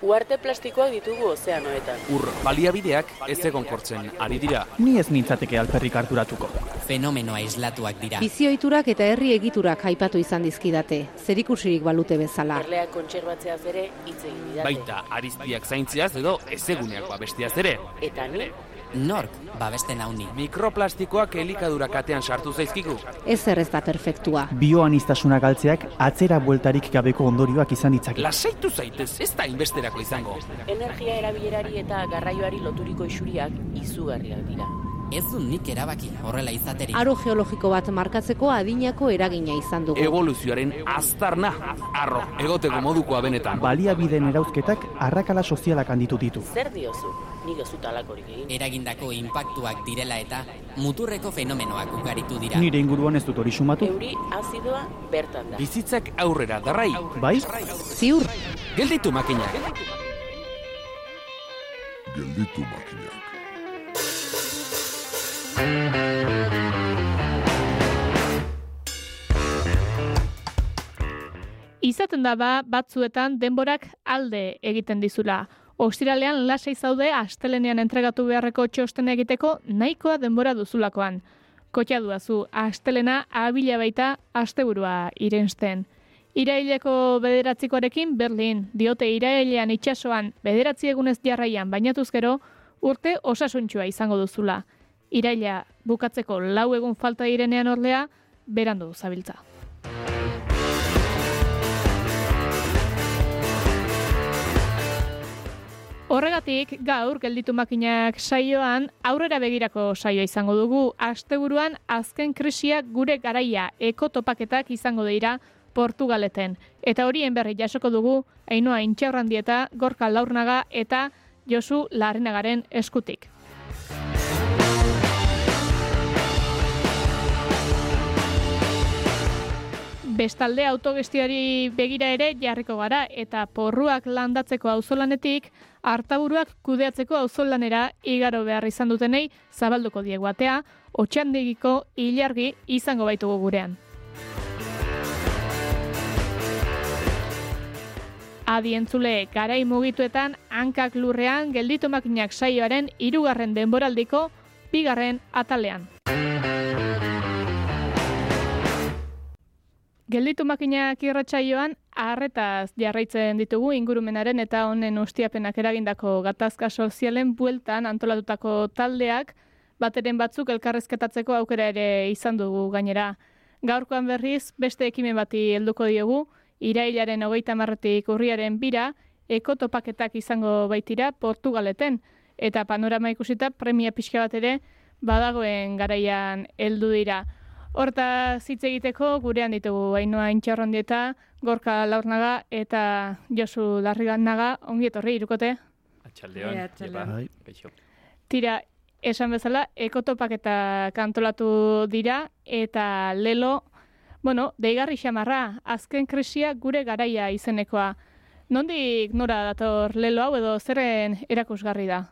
Uarte plastikoak ditugu ozeanoetan. Ur baliabideak ez egonkortzen ari dira. Ni ez nintzateke alperrik harturatuko. Fenomenoa islatuak dira. Bizioiturak eta herri egiturak aipatu izan dizkidate, zerikusirik balute bezala. Erleak kontserbatzeaz ere hitz egin didate. Baita ariztiak zaintziaz edo ezeguneak babestiaz ere. Eta ni, Nork babesten hauni. Mikroplastikoak elikadura katean sartu zaizkigu. Ez ez da perfektua. Bioanistasuna galtzeak atzera bueltarik gabeko ondorioak izan ditzake. Lasaitu zaitez, ez da inbesterako izango. energia erabilerari eta garraioari loturiko isuriak izugarriak dira. Ez du nik erabaki horrela izaterik. Aro geologiko bat markatzeko adinako eragina izan dugu. Evoluzioaren aztarna, arro, egoteko modukoa benetan. Baliabideen erauzketak arrakala sozialak handitu ditu. Zer diozu? Nik ez dut alakorik egin. Eragindako inpaktuak direla eta muturreko fenomenoak ugaritu dira. Nire inguruan ez dut hori sumatu. Euri azidoa bertan da. Bizitzak aurrera darrai. Bai? Ziur, Gelditu makinak. Gelditu makinak. Izaten da ba, batzuetan denborak alde egiten dizula. Ostiralean lasai zaude astelenean entregatu beharreko txosten egiteko nahikoa denbora duzulakoan. Kotxa duazu, astelena abila baita asteburua irensten. Iraileko bederatzikoarekin Berlin, diote irailean itsasoan bederatzi egunez jarraian bainatuz gero, urte osasuntxua izango duzula. Iraila bukatzeko lau egun falta direnean orlea, berandu zabiltza. Horregatik, gaur gelditu makinak saioan aurrera begirako saioa izango dugu. Asteburuan azken krisia gure garaia ekotopaketak izango dira Portugaleten. Eta horien berri jasoko dugu Ainoa Intxaurrandieta, Gorka Laurnaga eta Josu Larrenagaren eskutik. Bestalde autogestioari begira ere jarriko gara eta porruak landatzeko auzolanetik hartaburuak kudeatzeko auzolanera igaro behar izan dutenei zabalduko diegu atea, otxandegiko ilargi izango baitugu gurean. Adientzule garai mugituetan hankak lurrean gelditu makinak saioaren hirugarren denboraldiko bigarren atalean. Gelditu makinak irratsaioan harretaz jarraitzen ditugu ingurumenaren eta honen ustiapenak eragindako gatazka sozialen bueltan antolatutako taldeak bateren batzuk elkarrezketatzeko aukera ere izan dugu gainera. Gaurkoan berriz beste ekimen bati helduko diogu, irailaren hogeita marretik urriaren bira, ekotopaketak izango baitira Portugaleten, eta panorama ikusita premia pixka bat ere badagoen garaian heldu dira. Horta hitz egiteko gurean ditugu Ainoa Intxarrondieta, Gorka Laurnaga eta Josu Larriganaga, ongi etorri irukote. Atxaldeon. Atxaldeon. Kaixo. Tira, esan bezala, ekotopaketak antolatu dira eta lelo, bueno, deigarri xamarra, azken krisia gure garaia izenekoa. Nondik nora dator lelo hau edo zerren erakusgarri da?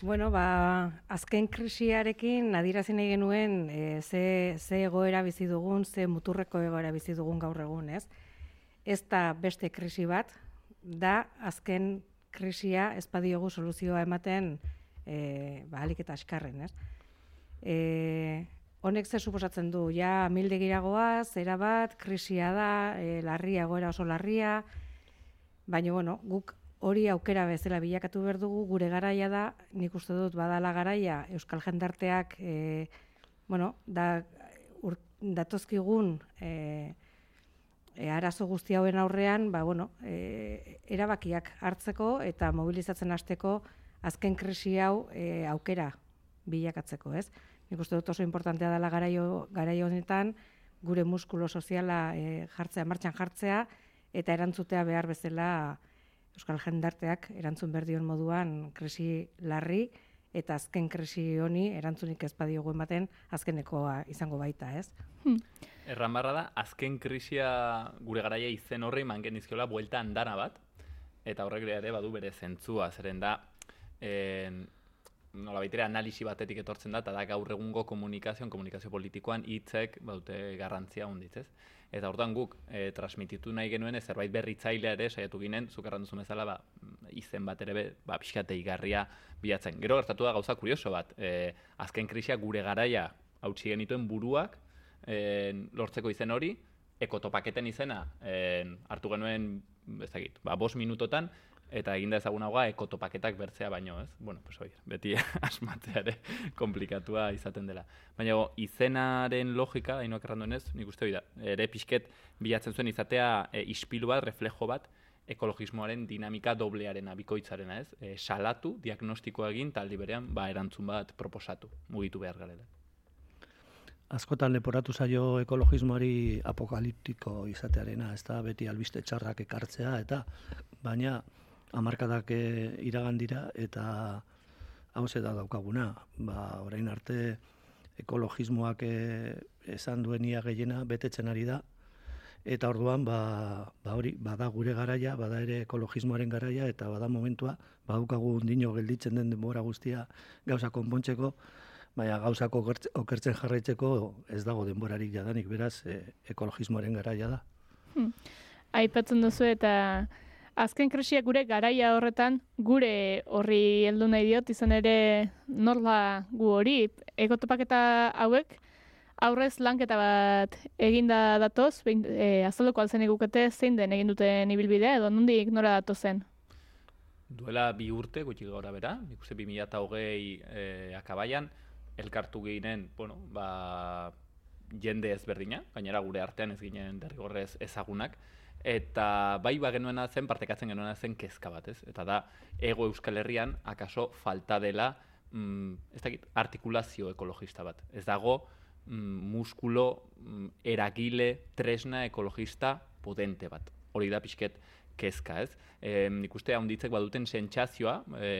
Bueno, ba, azken krisiarekin adirazi nahi genuen e, ze, ze egoera bizi dugun, ze muturreko egoera bizi dugun gaur egun, ez? Ez da beste krisi bat, da azken krisia ez badiogu soluzioa ematen e, ba, alik eta askarren, ez? E, honek ze suposatzen du, ja amildegiragoaz, era bat, krisia da, e, larria, egoera oso larria, baina, bueno, guk hori aukera bezala bilakatu behar dugu, gure garaia da, nik uste dut badala garaia Euskal Jendarteak, e, bueno, da, ur, datozkigun e, e, arazo guzti hauen aurrean, ba, bueno, e, erabakiak hartzeko eta mobilizatzen hasteko azken krisi hau e, aukera bilakatzeko, ez? Nik uste dut oso importantea dela garaio, garaio honetan, gure muskulo soziala e, jartzea, martxan jartzea, eta erantzutea behar bezala Euskal Jendarteak erantzun berdion moduan krisi larri eta azken krisi honi erantzunik ez badiogu ematen azkenekoa izango baita, ez? Erran barra da, azken krisia gure garaia izen horri manken dizkiola buelta andana bat, eta horrek ere badu bere zentzua, zeren da, en, nola baitere analisi batetik etortzen da, eta da gaur egungo komunikazioan, komunikazio politikoan hitzek baute garrantzia hunditz, ez? Eta orduan guk e, transmititu nahi genuen zerbait berritzailea ere saiatu ginen, zuk errandu zuen bezala, ba, izen bat ere be, ba, pixkate igarria bilatzen. Gero gertatu da gauza kurioso bat, e, azken krisia gure garaia hautsi genituen buruak e, lortzeko izen hori, ekotopaketen izena e, hartu genuen, ez dakit, ba, bos minutotan, eta eginda ezagunagoa ekotopaketak bertzea baino, ez? Bueno, pues oi, beti asmatzea ere komplikatua izaten dela. Baina go, izenaren logika, dainoak erranduenez, nik uste da, ere pixket bilatzen zuen izatea e, ispilu bat, reflejo bat, ekologismoaren dinamika doblearen abikoitzarena, ez? E, salatu, diagnostikoa egin, taldi berean, ba, erantzun bat proposatu, mugitu behar garela. Askotan leporatu zaio ekologismoari apokaliptiko izatearena, ez da beti albiste txarrak ekartzea, eta baina amarkadak e, iragan dira eta hau da daukaguna. Ba, orain arte ekologismoak e, esan duen ia gehiena betetzen ari da. Eta orduan, ba, ba hori, bada gure garaia, bada ere ekologismoaren garaia, eta bada momentua, badukagu dino gelditzen den denbora guztia gauza konpontzeko, baina gauzako okertzen jarraitzeko ez dago denborarik jadanik, beraz, e, ekologismoaren garaia da. Hmm. Aipatzen duzu eta azken krisiak gure garaia horretan, gure horri heldu nahi diot, izan ere norla gu hori, egotopaketa hauek, aurrez lanketa bat eginda datoz, e, azalduko altzen egukete zein den egin duten ibilbidea, edo nondik nora datozen? Duela bi urte, gutxi gora bera, nik uste 2008 e, akabaian, elkartu ginen, bueno, ba, jende ezberdina, gainera gure artean ez ginen derrigorrez ezagunak, eta bai ba genuena zen partekatzen genuena zen kezka bat, ez? Eta da ego Euskal Herrian akaso falta dela mm, ez dakit, artikulazio ekologista bat. Ez dago mm, muskulo mm, eragile tresna ekologista potente bat. Hori da pixket kezka, ez? E, nik uste haunditzek baduten sentsazioa, e,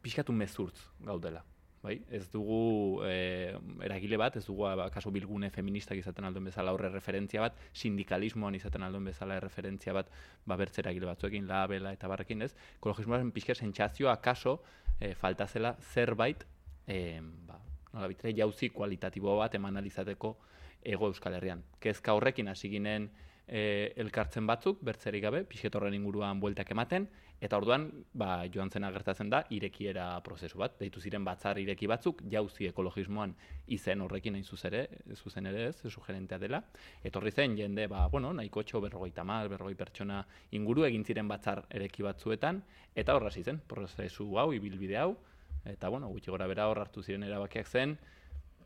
pixkatu mezurtz gaudela bai? Ez dugu e, eragile bat, ez dugu ba, kaso bilgune feministak izaten alduen bezala horre referentzia bat, sindikalismoan izaten alduen bezala referentzia bat, ba, bertze eragile batzuekin, labela eta barrekin ez, ekologismoaren pixka sentsazioa kaso e, falta zela zerbait, e, ba, nola bitre, jauzi kualitatibo bat eman alizateko ego euskal herrian. Kezka horrekin hasi ginen, e, elkartzen batzuk, bertzerik gabe, pixetorren inguruan bueltak ematen, eta orduan, ba, joan zena gertatzen da, irekiera prozesu bat, deitu ziren batzar ireki batzuk, jauzi ekologismoan izen horrekin hain zuzere, zuzen ere ez, sugerentea dela, etorri zen jende, ba, bueno, nahiko txo berrogoi tamal, berrogoi pertsona inguru egin ziren batzar ereki batzuetan, eta horra zen, prozesu hau, ibilbide hau, eta bueno, gutxi gora bera hor hartu ziren erabakiak zen,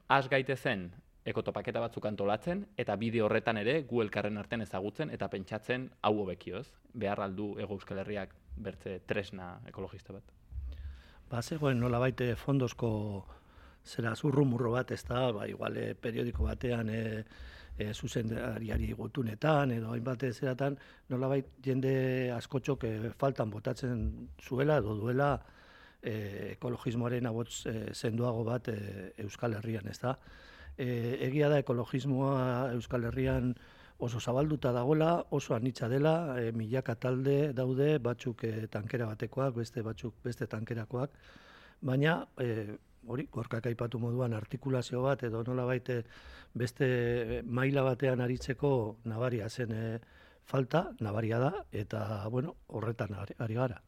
az gaite zen, ekotopaketa batzuk antolatzen, eta bide horretan ere gu elkarren artean ezagutzen eta pentsatzen hau hobekioz, behar aldu ego euskal herriak bertze tresna ekologista bat. Ba, zegoen nola baite fondozko zera zurrumurro bat ez da, ba, igual eh, periodiko batean e, e, zuzendariari gutunetan edo hainbat zeratan, nola bait jende askotxok e, faltan botatzen zuela edo duela e, ekologismoaren abots e, zenduago bat e, Euskal Herrian, ez da e, egia da ekologismoa Euskal Herrian oso zabalduta dagoela, oso anitza dela, e, milaka talde daude, batzuk e, tankera batekoak, beste batzuk beste tankerakoak, baina e, hori, gorkak aipatu moduan artikulazio bat, edo nola baite beste maila batean aritzeko nabaria zen e, falta, nabaria da, eta bueno, horretan ari, gara.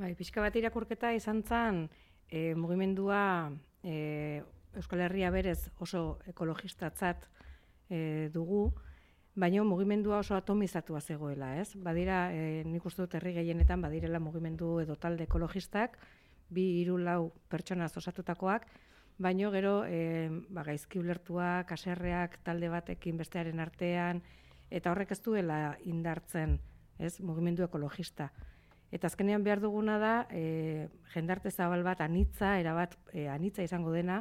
Bai, pixka bat irakurketa izan zen, e, mugimendua e, Euskal Herria berez oso ekologistatzat e, dugu, baina mugimendua oso atomizatua zegoela, ez? Badira, e, nik uste dut herri gehienetan badirela mugimendu edo talde ekologistak, bi hiru lau pertsona osatutakoak, baino gero e, ba, gaizki ulertuak, aserreak talde batekin bestearen artean, eta horrek ez duela indartzen, ez, mugimendu ekologista. Eta azkenean behar duguna da, e, jendarte zabal bat anitza, erabat e, anitza izango dena,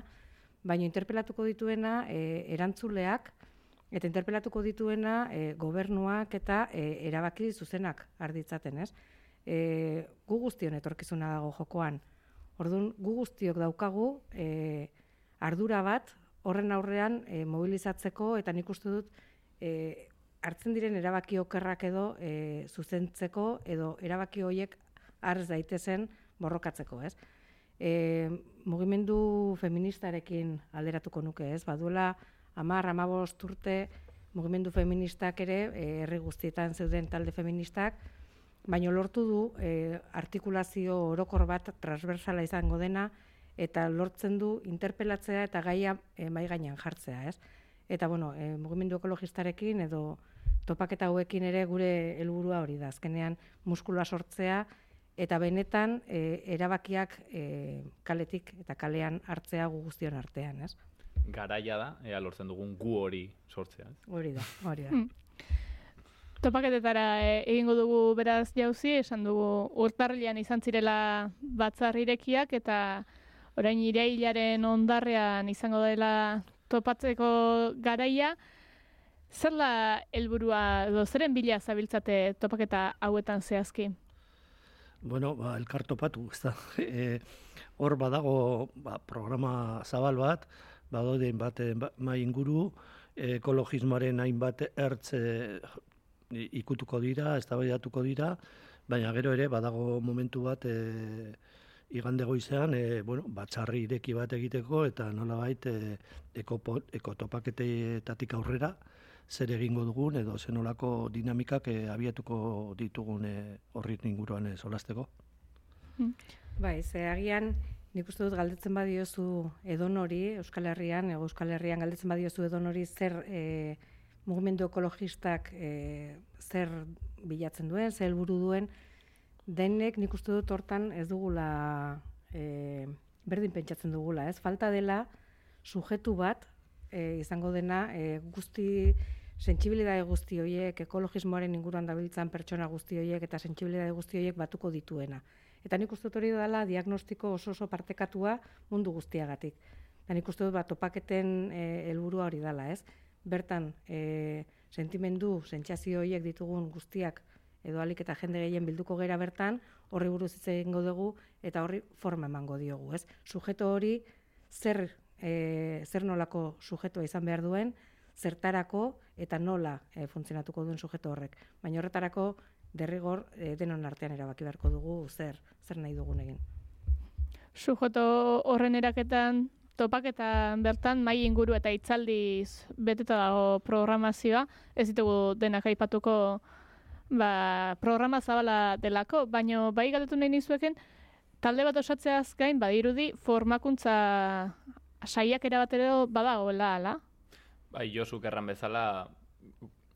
baina interpelatuko dituena e, erantzuleak eta interpelatuko dituena e, gobernuak eta e, erabaki zuzenak arditzaten, ez? E, gu guztion etorkizuna dago jokoan. Orduan, gu guztiok daukagu e, ardura bat horren aurrean e, mobilizatzeko eta nik uste dut e, hartzen diren erabaki okerrak edo e, zuzentzeko edo erabaki horiek arz daitezen borrokatzeko, ez? e, mugimendu feministarekin alderatuko nuke, ez? Baduela amar, amabost urte, mugimendu feministak ere, e, herri guztietan zeuden talde feministak, baino lortu du e, artikulazio orokor bat transversala izango dena, eta lortzen du interpelatzea eta gaia e, mai gainean jartzea, ez? Eta bueno, e, mugimendu ekologistarekin edo topaketa hauekin ere gure helburua hori da. Azkenean muskulua sortzea eta benetan e, erabakiak e, kaletik eta kalean hartzea gu guztion artean, ez? Garaia da, ea lortzen dugun gu hori sortzea. Ez? Hori da, hori da. Hmm. Topaketetara e, egingo dugu beraz jauzi, esan dugu urtarrilean izan zirela batzar irekiak eta orain irailaren ondarrean izango dela topatzeko garaia. Zer da helburua edo zeren bila zabiltzate topaketa hauetan zehazki? Bueno, ba, elkar topatu, ez da. E, hor badago ba, programa zabal bat, badode bat mai inguru, ekologismoaren hainbat ertz e, ikutuko dira, eztabaidatuko dira, baina gero ere badago momentu bat e, igande goizean, e, bueno, batxarri ireki bat egiteko eta nolabait e, ekotopaketetatik aurrera zer egingo dugun edo zenolako dinamikak e, abiatuko ditugun e, horri inguruan e, solasteko. Hmm. Bai, ze agian nik uste dut galdetzen badiozu edonori Euskal Herrian, Euskal Herrian galdetzen badiozu edonori zer e, mugimendu ekologistak e, zer bilatzen duen, zer helburu duen, denek nik uste dut hortan ez dugula e, berdin pentsatzen dugula, ez? Falta dela sujetu bat e, izango dena e, guzti sentsibilitate guzti horiek, ekologismoaren inguruan dabiltzan pertsona guzti horiek eta sentsibilitate guzti horiek batuko dituena. Eta nik uste dut hori dela diagnostiko oso oso partekatua mundu guztiagatik. Eta nik uste dut bat topaketen helburua hori dela, ez? Bertan, e, sentimendu, sentsazio horiek ditugun guztiak edo alik eta jende gehien bilduko gera bertan, horri buruz hitz egingo dugu eta horri forma emango diogu, ez? Sujeto hori zer e, zer nolako sujetoa izan behar duen, zertarako eta nola e, funtzionatuko duen sujeto horrek. Baina horretarako derrigor e, denon artean erabaki beharko dugu zer zer nahi dugun egin. Sujeto horren eraketan topaketan bertan mai inguru eta itzaldiz beteta dago programazioa, ez ditugu denak aipatuko ba, programa zabala delako, baino bai galdetu nahi nizueken, talde bat osatzeaz gain, badirudi, formakuntza saiak erabatero badagoela, ala? Bai, Josu erran bezala,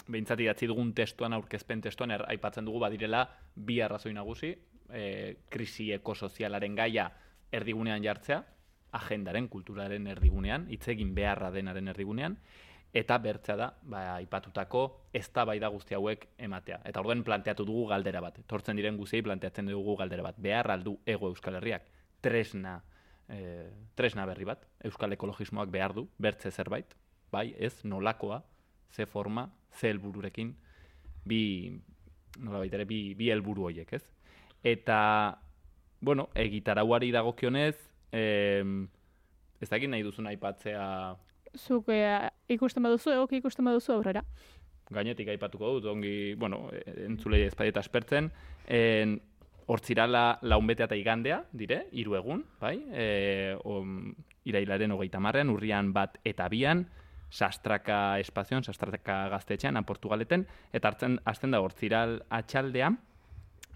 behintzat idatzi dugun testuan, aurkezpen testuan, er, aipatzen dugu badirela bi arrazoi nagusi, e, krisi ekosozialaren gaia erdigunean jartzea, agendaren, kulturaren erdigunean, hitz egin beharra denaren erdigunean, eta bertzea da, ba, ipatutako eztabaida guzti hauek ematea. Eta orduen planteatu dugu galdera bat. Tortzen diren guztiei planteatzen dugu galdera bat. Behar aldu ego Euskal Herriak tresna, e, tresna berri bat. Euskal ekologismoak behar du, bertze zerbait. Bai, ez, nolakoa, ze forma, ze helbururekin, bi, nola baitere, bi, bi helburu horiek, ez? Eta, bueno, egitarauari dagokionez, eh, ez dakit nahi duzun aipatzea zuk e, ikusten baduzu, egoki ikusten baduzu aurrera. Gainetik aipatuko dut, ongi, bueno, entzulei ezpadieta espertzen, en, hortzirala launbetea eta igandea, dire, hiru egun, bai, e, om, irailaren hogeita marrean, urrian bat eta bian, sastraka espazioan, sastraka gaztetxean, Portugaleten, eta hartzen, azten da hortziral atxaldean,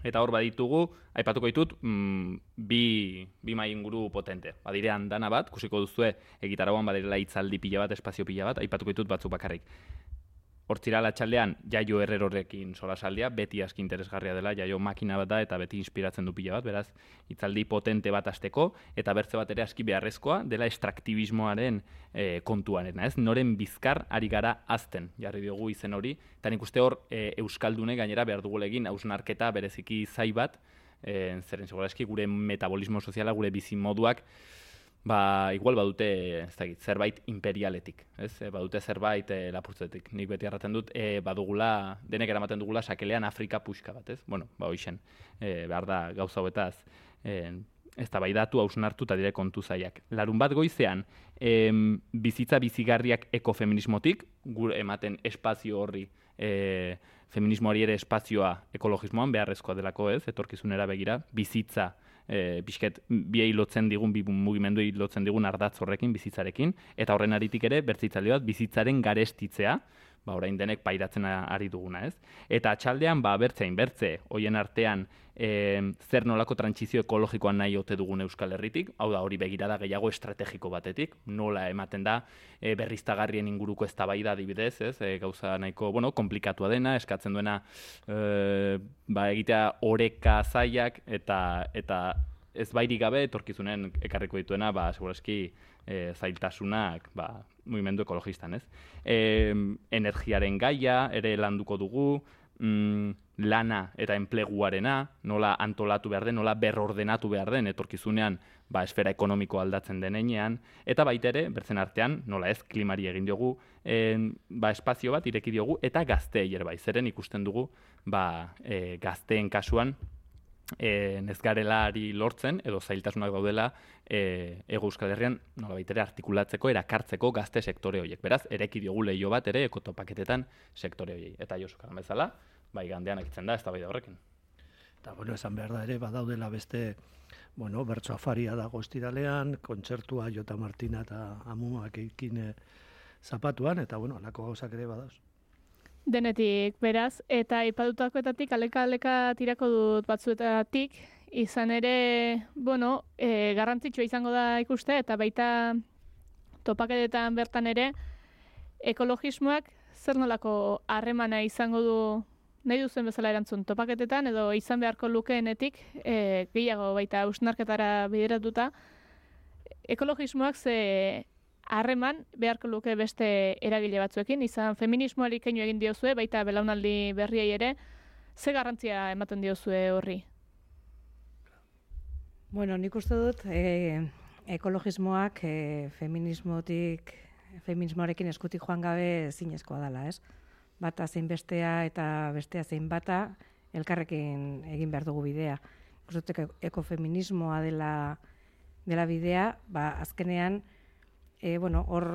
Eta hor baditugu, aipatuko ditut, mm, bi, bi mai inguru potente. Badire handana bat, kusiko duzue, egitarauan badirela hitzaldi pila bat, espazio pila bat, aipatuko ditut batzuk bakarrik hortzira latxaldean jaio errerorekin solasaldia, beti aski interesgarria dela, jaio makina bat da eta beti inspiratzen du pila bat, beraz, itzaldi potente bat azteko, eta bertze bat ere aski beharrezkoa, dela estraktibismoaren e, kontuan, ez? Noren bizkar ari gara azten, jarri diogu izen hori, eta nik uste hor e, Euskaldune gainera behar dugu legin, hausnarketa bereziki zai bat, e, zeren eski gure metabolismo soziala, gure bizimoduak, ba, igual badute, ez dakit, zerbait imperialetik, ez? E, badute zerbait e, lapurtzetik. Nik beti erraten dut, e, badugula, denek eramaten dugula sakelean Afrika puxka bat, ez? Bueno, ba, hoixen, e, behar da gauza hauetaz, e, ez da bai datu hausnartu eta dire kontu zaiak. Larun bat goizean, em, bizitza bizigarriak ekofeminismotik, gure ematen espazio horri, e, feminismoari ere espazioa ekologismoan beharrezkoa delako ez, etorkizunera begira, bizitza e, pixket biei lotzen digun, bi mugimenduei lotzen digun ardatz horrekin, bizitzarekin, eta horren aritik ere, bertzitzaile bat, bizitzaren garestitzea, ba, orain denek pairatzen ari duguna, ez? Eta atxaldean, ba, bertzein, bertze, hoien artean, e, zer nolako trantsizio ekologikoan nahi ote dugun Euskal Herritik, hau da hori begirada gehiago estrategiko batetik, nola ematen da e, berriztagarrien inguruko eztabaida adibidez, ez? E, gauza nahiko, bueno, komplikatua dena, eskatzen duena e, ba, egitea oreka zaiak eta eta ez bairi gabe etorkizunen ekarriko dituena, ba, segurazki e, zailtasunak, ba, mugimendu ekologistan, ez? E, energiaren gaia ere landuko dugu, mm, lana eta enpleguarena, nola antolatu behar den, nola berrordenatu behar den, etorkizunean ba, esfera ekonomiko aldatzen denean, eta baita ere, bertzen artean, nola ez, klimari egin diogu, en, ba, espazio bat ireki diogu, eta gazte bai, zeren ikusten dugu ba, e, gazteen kasuan, e, nezgarelari lortzen, edo zailtasunak daudela, e, ego euskal herrian, nola ere, artikulatzeko, erakartzeko gazte sektore horiek. Beraz, ereki diogu lehio bat ere, ekotopaketetan sektore horiek. Eta Josu bezala, bai gandean akitzen da, ez da bai da horrekin. Eta, bueno, esan behar da ere, badaudela beste, bueno, bertso afaria da goztiralean, kontzertua Jota Martina eta Amumak ekin eh, zapatuan, eta, bueno, alako gauzak ere badauz. Denetik, beraz, eta ipadutakoetatik, aleka aleka tirako dut batzuetatik, izan ere, bueno, e, garrantzitsua izango da ikuste, eta baita topaketetan bertan ere, ekologismoak zer nolako harremana izango du nahi duzen bezala erantzun topaketetan edo izan beharko lukeenetik e, gehiago baita usnarketara bideratuta ekologismoak ze harreman beharko luke beste eragile batzuekin izan feminismoari keinu egin diozue baita belaunaldi berriei ere ze garrantzia ematen diozue horri Bueno, nik uste dut e, ekologismoak e, feminismotik feminismoarekin eskutik joan gabe zinezkoa dela, ez? bata zein bestea eta bestea zein bata elkarrekin egin behar dugu bidea. Gustotek ekofeminismoa dela dela bidea, ba azkenean e, bueno, hor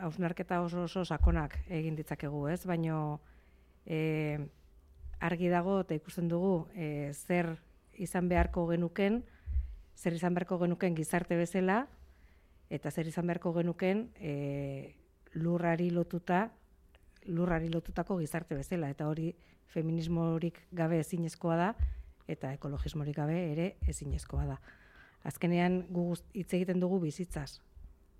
hausnarketa oso oso sakonak egin ditzakegu, ez? Baino e, argi dago eta ikusten dugu e, zer izan beharko genuken, zer izan beharko genuken gizarte bezala eta zer izan beharko genuken e, lurrari lotuta lurrari lotutako gizarte bezala eta hori feminismorik gabe ezinezkoa da eta ekologismorik gabe ere ezinezkoa da. Azkenean gu hitz egiten dugu bizitzaz.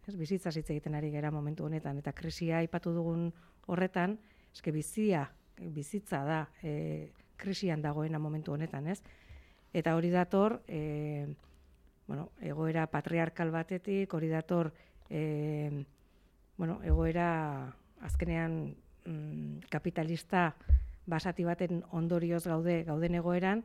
Ez bizitzaz hitz egiten ari gera momentu honetan eta krisia aipatu dugun horretan, eske bizia, bizitza da, e, krisian dagoena momentu honetan, ez? Eta hori dator, e, bueno, egoera patriarkal batetik, hori dator, e, bueno, egoera azkenean mm, kapitalista basati baten ondorioz gaude gauden egoeran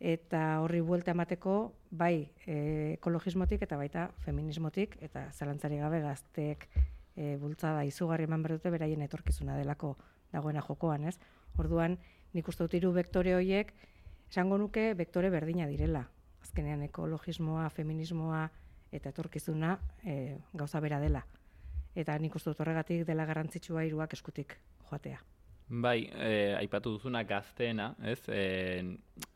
eta horri buelta emateko bai e, ekologismotik eta baita feminismotik eta zalantzari gabe gazteek e, bultzada izugarri eman behar dute beraien etorkizuna delako dagoena jokoan, ez? Orduan, nik uste dut hiru vektore horiek esango nuke vektore berdina direla. Azkenean ekologismoa, feminismoa eta etorkizuna e, gauza bera dela eta nik uste dut horregatik dela garrantzitsua hiruak eskutik joatea. Bai, e, aipatu duzuna gazteena, ez? E,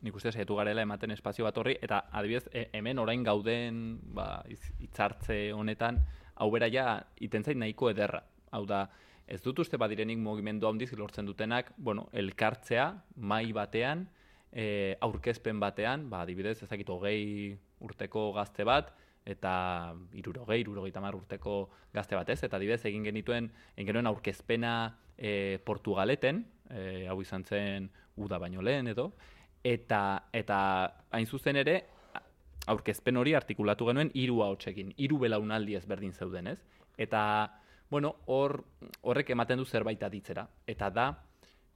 nik uste zaitu garela ematen espazio bat horri, eta adibidez, e, hemen orain gauden ba, itzartze honetan, hau bera ja, itentzait nahiko ederra. Hau da, ez dut uste badirenik mugimendu handiz lortzen dutenak, bueno, elkartzea, mai batean, e, aurkezpen batean, ba, adibidez, ezakit hogei urteko gazte bat, eta irurogei, irurogei tamar urteko gazte batez, eta dibez egin genituen, egin genuen aurkezpena e, Portugaleten, e, hau izan zen uda baino lehen edo, eta, eta hain zuzen ere, aurkezpen hori artikulatu genuen hiru ahotsekin, hiru belaunaldi ezberdin zeuden, ez? Eta, bueno, hor, horrek ematen du zerbait aditzera, eta da,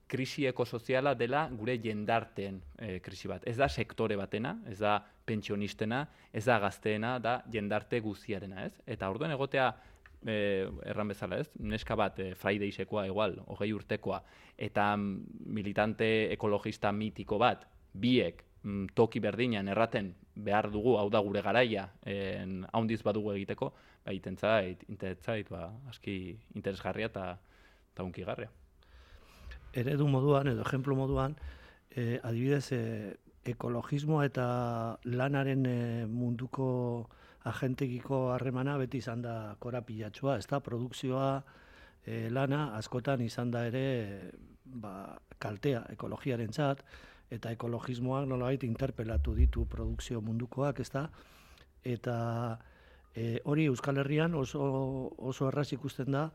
krisi ekosoziala dela gure jendarteen e, krisi bat. Ez da sektore batena, ez da pentsionistena, ez da gazteena, da jendarte guziarena, ez? Eta orduan egotea e, erran bezala, ez? Neska bat e, Fridaysekoa igual, hogei urtekoa, eta militante ekologista mitiko bat, biek mm, toki berdinean erraten behar dugu, hau da gure garaia, en, haundiz badugu egiteko, ba, itentzait, interestzait, ba, aski interesgarria eta unkigarria eredu moduan edo ejemplo moduan, e, adibidez, e, ekologismoa eta lanaren e, munduko agentekiko harremana beti izan da korapilatxua, ez da, produkzioa e, lana askotan izan da ere ba, kaltea ekologiaren txat, eta ekologismoak nolabait interpelatu ditu produkzio mundukoak, ez da, eta e, hori Euskal Herrian oso, oso erraz ikusten da,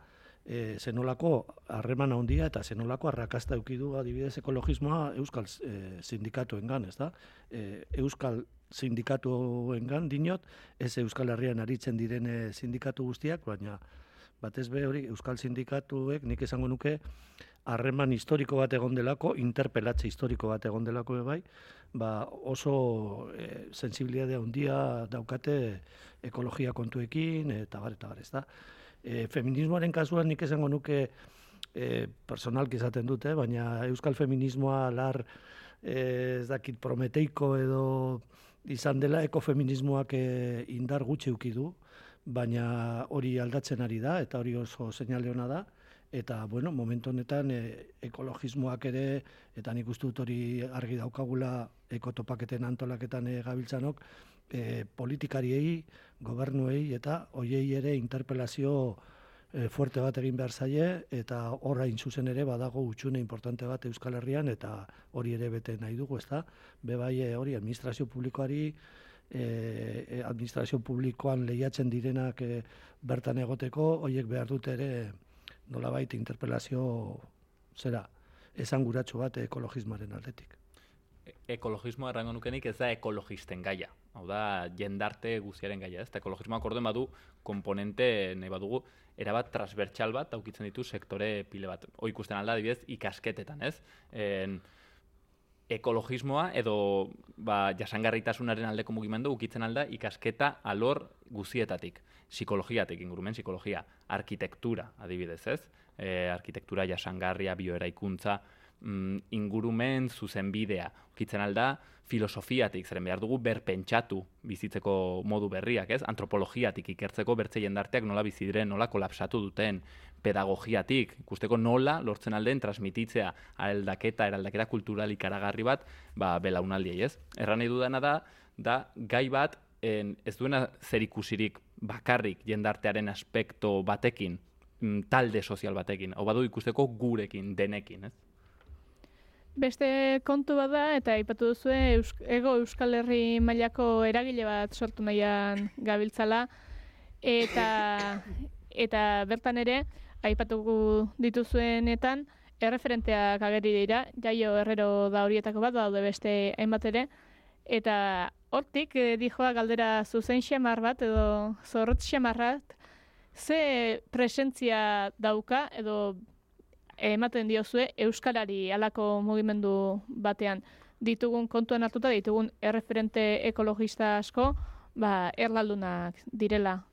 e, zenolako harreman handia eta zenolako arrakasta eukidu adibidez ekologismoa Euskal e, sindikatuengan, ez da? E, Euskal sindikatuengan dinot, ez Euskal Herrian aritzen diren e, sindikatu guztiak, baina batez be hori Euskal sindikatuek nik esango nuke harreman historiko bat egon delako, interpelatze historiko bat egon delako bai, ba oso e, sensibilidade handia daukate ekologia kontuekin eta bar eta bar, ez da? E, feminismoaren kasuan nik esango nuke e, personalki izaten dute, baina euskal feminismoa lar e, ez dakit prometeiko edo izan dela ekofeminismoak e, indar gutxi uki du, baina hori aldatzen ari da eta hori oso seinale ona da. Eta bueno, momentu honetan e, ekologismoak ere eta nik uste dut hori argi daukagula ekotopaketen antolaketan e, gabiltzanok e, politikariei, gobernuei eta hoiei ere interpelazio e, fuerte bat egin behar zaie eta horra zuzen ere badago utxune importante bat Euskal Herrian eta hori ere bete nahi dugu, ezta? Be bai e, hori administrazio publikoari e, e, administrazio publikoan lehiatzen direnak e, bertan egoteko, hoiek behar dute ere nolabait interpelazio zera esan bat ekologismoaren aldetik ekologismoa errango nukenik ez da ekologisten gaia. Hau da, jendarte guziaren gaia, ez? Eta ekologismoak orden badu komponente, nahi badugu, erabat transbertsal bat, aukitzen ditu sektore pile bat. Hoi ikusten alda, dibidez, ikasketetan, ez? En, ekologismoa edo ba, jasangarritasunaren aldeko mugimendu ukitzen alda ikasketa alor guzietatik. Psikologiatik ingurumen, psikologia, arkitektura, adibidez, ez? E, arkitektura jasangarria, bioeraikuntza, mm, ingurumen zuzenbidea. Ukitzen alda, filosofiatik, zeren behar dugu berpentsatu bizitzeko modu berriak, ez? Antropologiatik ikertzeko bertze jendarteak nola bizi diren, nola kolapsatu duten, pedagogiatik, ikusteko nola lortzen alden transmititzea aldaketa, eraldaketa kultural ikaragarri bat, ba, belaunaldiei, ez? Erran nahi dudana da, da gai bat en, ez duena zer ikusirik bakarrik jendartearen aspekto batekin, mm, talde sozial batekin, hau badu ikusteko gurekin, denekin, ez? Beste kontu bada eta aipatu duzu ego Euskal Herri mailako eragile bat sortu nahian gabiltzala. Eta eta bertan ere aipatuko dituzuenetan erreferenteak ageri dira. Jaio Herrero da horietako bat daude beste hainbat ere. Eta hortik eh, dijoa galdera zuzen xamar bat edo zorrot xamarrat ze presentzia dauka edo ematen diozue euskalari halako mugimendu batean. Ditugun kontuan hartuta ditugun erreferente ekologista asko ba erlaldunak direla.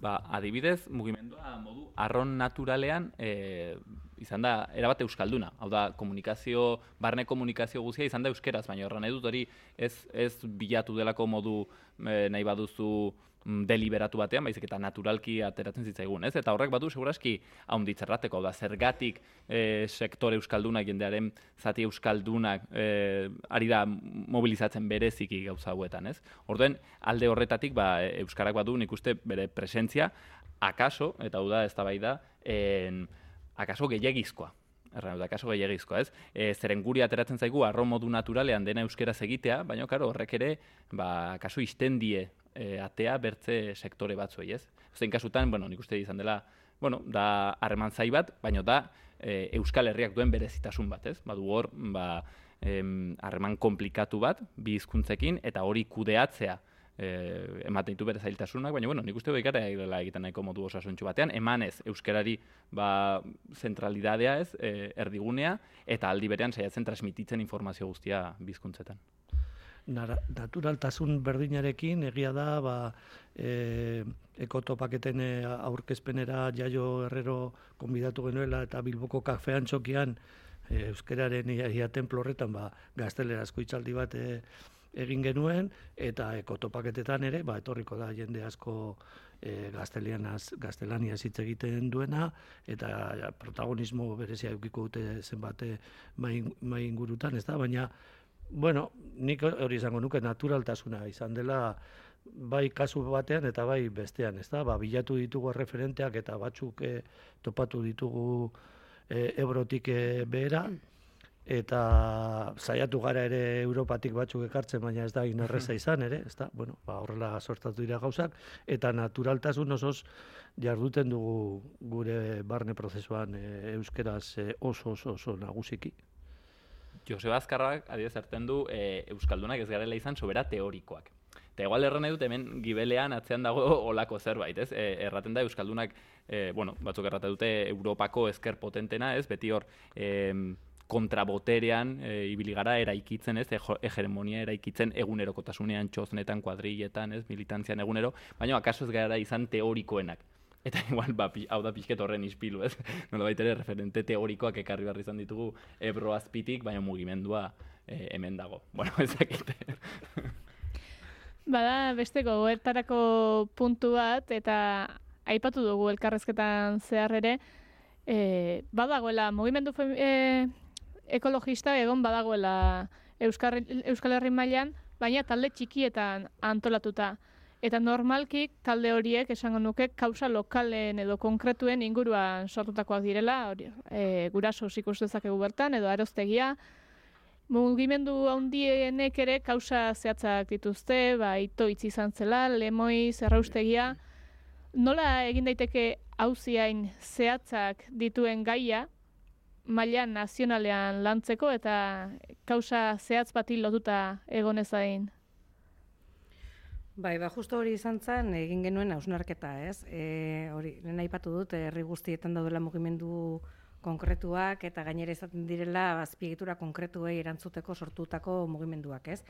Ba adibidez mugimendua modu arron naturalean e, izan da erabat euskalduna. Hau da komunikazio barne komunikazio guztia izan da euskeraz baina horren edut hori ez ez bilatu delako modu e, nahi baduzu deliberatu batean, baizik eta naturalki ateratzen zitzaigun, ez? Eta horrek badu segurazki haunditzerrateko, da zergatik e, sektore euskaldunak jendearen zati euskaldunak e, ari da mobilizatzen bereziki gauza hauetan, ez? Orduen alde horretatik ba, euskarak badu nik uste bere presentzia akaso, eta hau da ez da bai da, en, akaso gehiagizkoa. Erran, da, kaso gehiagizkoa, ez? E, zeren guri ateratzen zaigu, arro modu naturalean dena euskeraz egitea, baina, karo, horrek ere, ba, kaso iztendie e, atea bertze sektore batzuei, ez? Zein kasutan, bueno, nik uste izan dela, bueno, da harreman zai bat, baina da e, Euskal Herriak duen berezitasun bat, ez? Badu hor, ba, harreman komplikatu bat, bi hizkuntzekin eta hori kudeatzea, eh, ematen ditu bere zailtasunak, baina bueno, nik uste dut ikara egiten nahiko modu osasuntxu batean, emanez euskerari ba, zentralidadea ez, e, erdigunea, eta aldi berean saiatzen transmititzen informazio guztia bizkuntzetan naturaltasun berdinarekin egia da ba, e, ekotopaketen e, aurkezpenera jaio herrero konbidatu genuela eta bilboko kafean txokian e, euskeraren ia, ia templo horretan ba, gaztelerazko itxaldi bat e, egin genuen eta ekotopaketetan ere ba, etorriko da jende asko e, gaztelania hitz egiten duena eta protagonismo berezia edukiko dute zenbate mai, mai ingurutan ez da baina bueno, nik hori izango nuke naturaltasuna izan dela bai kasu batean eta bai bestean, ezta? Ba, bilatu ditugu referenteak eta batzuk e, topatu ditugu e, Ebrotik e, behera eta saiatu gara ere Europatik batzuk ekartzen, baina ez da inerreza izan ere, ezta? Bueno, ba, horrela sortatu dira gauzak eta naturaltasun osoz jarduten dugu gure barne prozesuan e, euskeraz e, oso oso oso nagusiki. Joseba Azkarrak adibidez hartzen du e, euskaldunak ez garela izan sobera teorikoak. Eta igual erran dut hemen gibelean atzean dago olako zerbait, ez? E, erraten da Euskaldunak, e, bueno, batzuk erraten dute Europako ezker potentena, ez? Beti hor, e, kontraboterean e, ibili gara eraikitzen, ez? Hegemonia eraikitzen egunerokotasunean, txoznetan, kuadrilletan, ez? Militantzian egunero, baina akaso ez gara izan teorikoenak. Eta igual, ba, hau da pixket horren ispilu, ez? Nola baitere, referente teorikoak ekarri barri izan ditugu ebro azpitik, baina mugimendua e, hemen dago. Bueno, ezakite. Bada beste gogoetarako puntu bat eta aipatu dugu elkarrezketan zehar ere e, badagoela mugimendu e, ekologista egon badagoela Euskal, Euskal Herri mailan baina talde txikietan antolatuta eta normalki talde horiek esango nuke kausa lokalen edo konkretuen inguruan sortutakoak direla hori e, guraso ikustu dezakegu bertan edo aroztegia Mugimendu handienek ere kausa zehatzak dituzte, ba, ito itzi izan zela, lemoi, zerraustegia. Nola egin daiteke hauziain zehatzak dituen gaia, maila nazionalean lantzeko eta kausa zehatz bati lotuta egon ezain? Bai, ba, justo hori izan zen, egin genuen hausnarketa, ez? E, hori, lehen aipatu dut, herri guztietan daudela mugimendu konkretuak eta gainera izaten direla azpiegitura konkretuei erantzuteko sortutako mugimenduak, ez?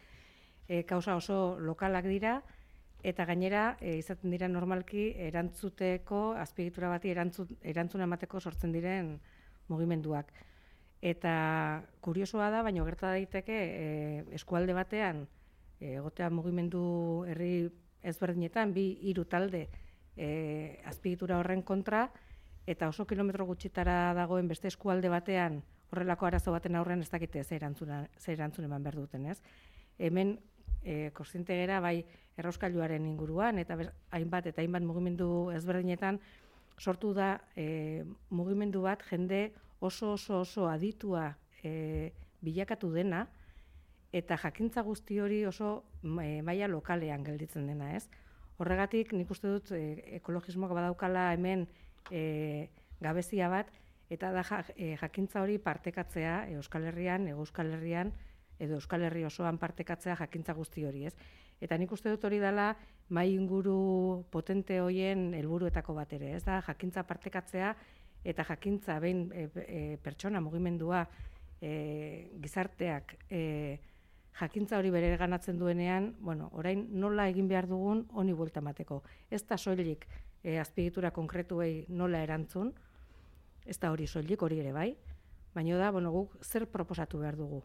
E, kausa oso lokalak dira eta gainera e, izaten dira normalki erantzuteko azpiegitura bati erantzun, erantzun emateko sortzen diren mugimenduak. Eta kuriosoa da, baina gerta daiteke e, eskualde batean egotea mugimendu herri ezberdinetan bi hiru talde e, azpiegitura horren kontra, eta oso kilometro gutxitara dagoen beste eskualde batean horrelako arazo baten aurrean ez dakite ze erantzuna ze erantzun eman behar duten, ez? Hemen kontziente gera bai errauskailuaren inguruan eta hainbat eta hainbat mugimendu ezberdinetan sortu da e, mugimendu bat jende oso oso oso aditua e, bilakatu dena eta jakintza guzti hori oso e, maila lokalean gelditzen dena, ez? Horregatik nik uste dut e, ekologismoak badaukala hemen e, gabezia bat, eta da e, jakintza hori partekatzea Euskal Herrian, Euskal Herrian, edo Euskal Herri osoan partekatzea jakintza guzti hori, ez? Eta nik uste dut hori dela mai inguru potente hoien helburuetako bat ere, ez da jakintza partekatzea eta jakintza behin e, e, pertsona mugimendua e, gizarteak e, jakintza hori bere ganatzen duenean, bueno, orain nola egin behar dugun honi buelta mateko. Ez da soilik e, azpiegitura konkretuei nola erantzun, ez da hori soilik hori ere bai, baina da, bueno, guk zer proposatu behar dugu.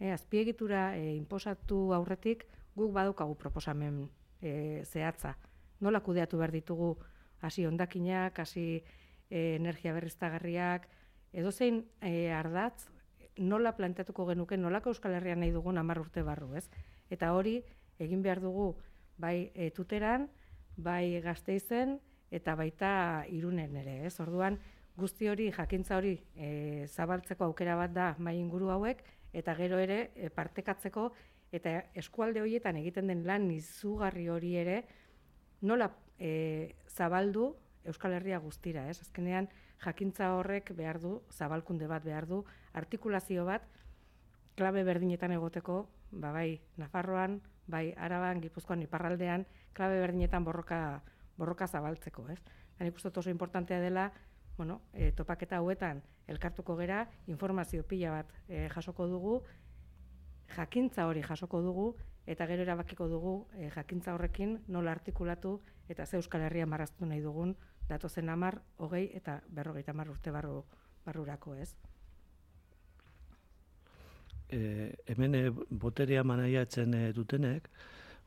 E, azpiegitura e, inposatu aurretik guk badukagu proposamen e, zehatza. Nola kudeatu behar ditugu hasi ondakinak, hasi e, energia berriztagarriak, edo zein e, ardatz, nola planteatuko genuke, nolako Euskal Herrian nahi dugun amar urte barru, ez? Eta hori, egin behar dugu, bai e, tuteran, bai gazteizen, eta baita irunen ere, ez? Orduan, guzti hori, jakintza hori e, zabaltzeko aukera bat da mai inguru hauek, eta gero ere e, partekatzeko, eta eskualde horietan egiten den lan izugarri hori ere, nola e, zabaldu Euskal Herria guztira, ez? Azkenean, jakintza horrek behar du, zabalkunde bat behar du, artikulazio bat, klabe berdinetan egoteko, ba, bai, Nafarroan, bai, Araban, Gipuzkoan, Iparraldean, klabe berdinetan borroka borroka zabaltzeko, ez? Eta nik uste oso importantea dela, bueno, e, topaketa hauetan elkartuko gera, informazio pila bat e, jasoko dugu, jakintza hori jasoko dugu, eta gero erabakiko dugu e, jakintza horrekin nola artikulatu eta ze Euskal Herria marraztu nahi dugun datozen amar, hogei eta berrogeita mar urte barru, barrurako, ez? E, hemen e, boterea manaiatzen e, dutenek,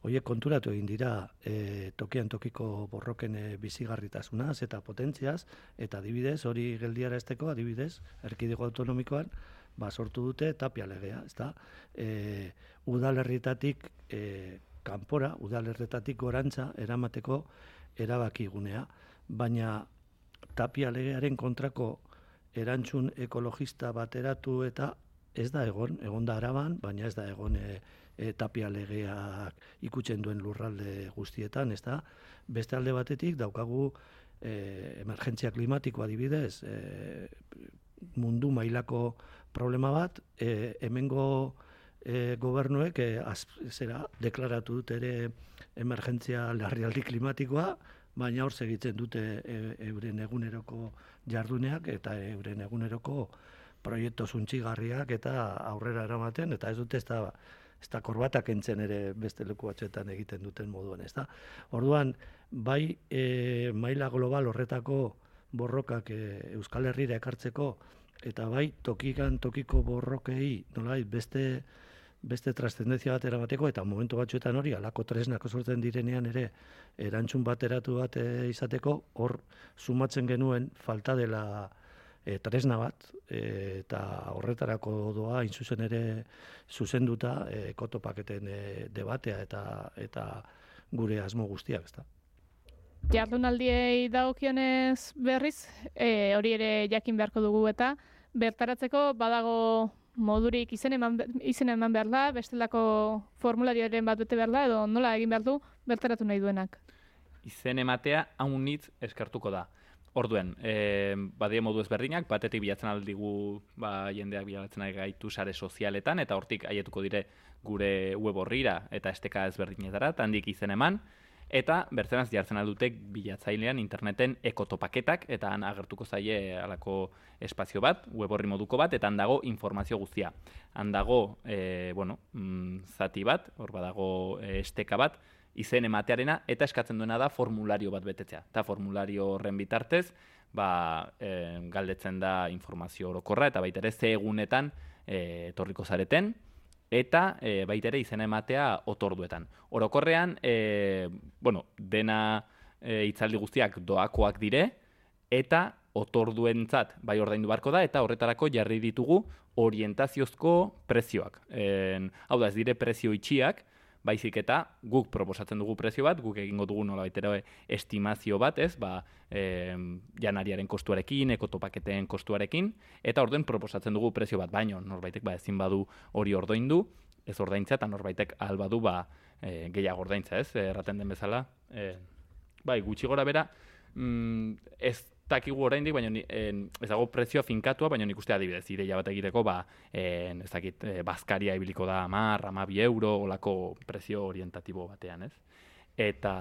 Oie konturatu egin dira e, tokian tokiko borroken e, bizigarritasunaz eta potentziaz, eta adibidez, hori geldiara esteko, adibidez, erkidego autonomikoan, ba, sortu dute tapia legea, ezta? E, udalerritatik e, kanpora, udalerritatik gorantza eramateko erabakigunea, baina tapia legearen kontrako erantzun ekologista bateratu eta ez da egon, egon da araban, baina ez da egon e, e, tapia legeak ikutzen duen lurralde guztietan, ez da? Beste alde batetik daukagu e, emergentzia klimatikoa adibidez, e, mundu mailako problema bat, e, hemengo e, gobernuek e, az, zera, deklaratu dut ere emergentzia larrialdi klimatikoa, baina hor segitzen dute e, euren eguneroko jarduneak eta euren eguneroko proiektu zuntxigarriak eta aurrera eramaten, eta ez dute ez da, ez da korbatak entzen ere beste leku batzuetan egiten duten moduan, ez da. Orduan, bai e, maila global horretako borrokak e, Euskal Herriera ekartzeko, eta bai tokikan tokiko borrokei, nolai, beste beste trascendentzia bat erabateko, eta momentu batzuetan hori, alako tresnak sortzen direnean ere, erantzun bateratu bat e, izateko, hor sumatzen genuen falta dela e, tresna bat, e, eta horretarako doa, inzuzen ere zuzenduta, e, kotopaketen e, debatea eta eta gure asmo guztiak, ezta. Jardunaldiei dagokionez berriz, e, hori ere jakin beharko dugu eta bertaratzeko badago modurik izen eman, izen eman behar da, bestelako formularioaren bat bete behar da, edo nola egin behar du bertaratu nahi duenak. Izen ematea haunitz eskartuko da. Orduen, e, badie modu ezberdinak, batetik bilatzen aldigu ba, jendeak bilatzen ari gaitu sare sozialetan, eta hortik haietuko dire gure web horrira eta esteka ezberdinetara, handik izen eman, eta bertzenaz jartzen aldutek bilatzailean interneten ekotopaketak, eta han agertuko zaie alako espazio bat, web horri moduko bat, eta han dago informazio guztia. Han dago, e, bueno, mm, zati bat, hor badago e, esteka bat, izen ematearena eta eskatzen duena da formulario bat betetzea. Eta formulario horren bitartez, ba, e, galdetzen da informazio orokorra eta baita ere ze egunetan etorriko zareten eta e, baita ere izena ematea otorduetan. Orokorrean, e, bueno, dena e, itzaldi guztiak doakoak dire eta otorduentzat bai ordaindu barko da eta horretarako jarri ditugu orientaziozko prezioak. E, hau da, ez dire prezio itxiak, baizik eta guk proposatzen dugu prezio bat, guk egingo dugu nola baitera estimazio bat, ez, ba, e, janariaren kostuarekin, ekotopaketen kostuarekin, eta orden proposatzen dugu prezio bat, baino norbaitek ba, ezin badu hori ordoindu, ez ordaintza, eta norbaitek albadu ba, e, gehiago ordaintza, ez, erraten den bezala, e, bai, gutxi gora bera, mm, ez dakigu oraindik, baina en, ez dago prezioa finkatua, baina nik uste adibidez, ideia bat egiteko, ba, en, ez dakit, e, bazkaria ibiliko da amar, amabi euro, olako prezio orientatibo batean, ez? Eta,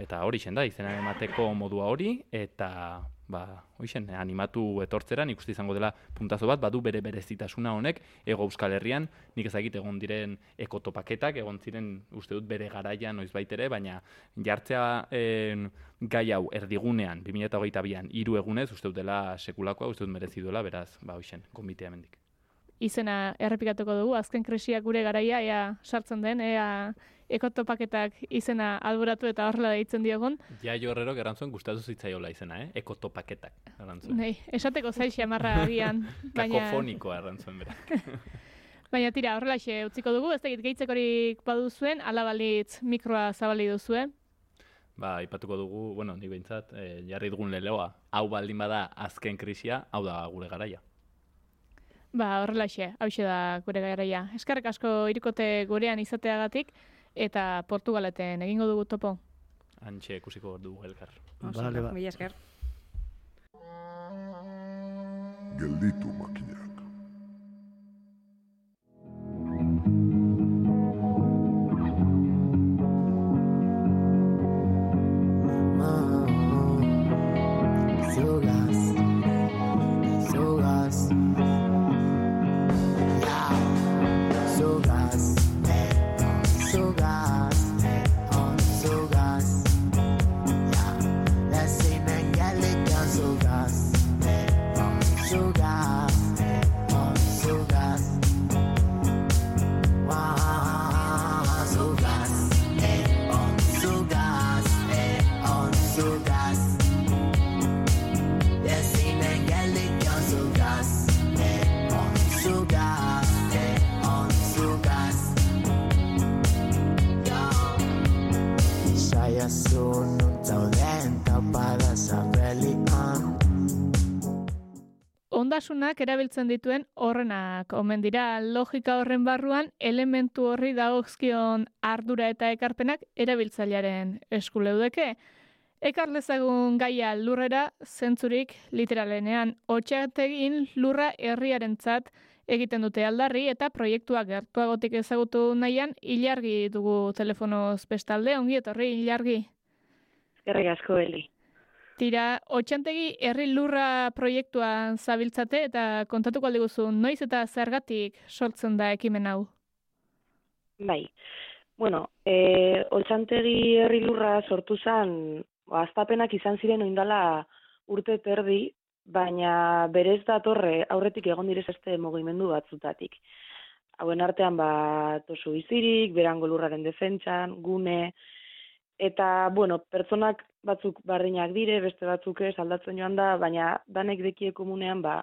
eta hori da, izena emateko modua hori, eta ba, hoixen, animatu etortzera, nik uste izango dela puntazo bat, badu bere berezitasuna honek, ego euskal herrian, nik ezagit egon diren ekotopaketak, egon ziren uste dut bere garaia noiz baitere, baina jartzea en, gai hau erdigunean, 2008an, hiru egunez, uste dut dela sekulakoa, uste dut merezi duela, beraz, ba, hoixen, konbitea mendik izena errepikatuko dugu, azken krisiak gure garaia, ea sartzen den, ea ekotopaketak izena alboratu eta horrela deitzen diogun. Ja, jo horrero gerantzuen gustatu zitzaiola izena, eh? ekotopaketak. Nei, esateko zai xamarra agian. baina... Kakofoniko errantzuen bera. baina tira, horrela xe, utziko dugu, ez tegit geitzekorik baduzuen, alabalitz mikroa zabali duzuen. Ba, ipatuko dugu, bueno, nik behintzat, eh, jarri dugun leloa, hau baldin bada azken krisia, hau da gure garaia. Ba, horrelaxe, hau da gure garaia. Eskarrik asko irikote gurean izateagatik eta Portugaleten egingo dugu topo. Antxe, kusiko dugu elkar. Vale, ba. Mila esker. Gelditu makina. Ondasunak erabiltzen dituen horrenak omen dira logika horren barruan elementu horri dagozkion ardura eta ekarpenak erabiltzailearen eskuleudeke. Ekar lezagun gaia lurrera zentzurik literalenean otxategin lurra herriarentzat egiten dute aldarri eta proiektuak gertuagotik ezagutu nahian ilargi dugu telefonoz bestalde ongi etorri ilargi. Eskerrik asko Eli. Tira, otxantegi herri lurra proiektuan zabiltzate eta kontatuko aldiguzu, noiz eta zergatik sortzen da ekimen hau? Bai, bueno, e, otxantegi herri lurra sortu zen, aztapenak izan ziren oindala urte terdi, baina berez datorre aurretik egon direz este mugimendu batzutatik. Hauen artean bat oso izirik, berango lurraren defentsan, gune, Eta, bueno, pertsonak batzuk bardinak dire, beste batzuk ez aldatzen joan da, baina danek dekie komunean, ba,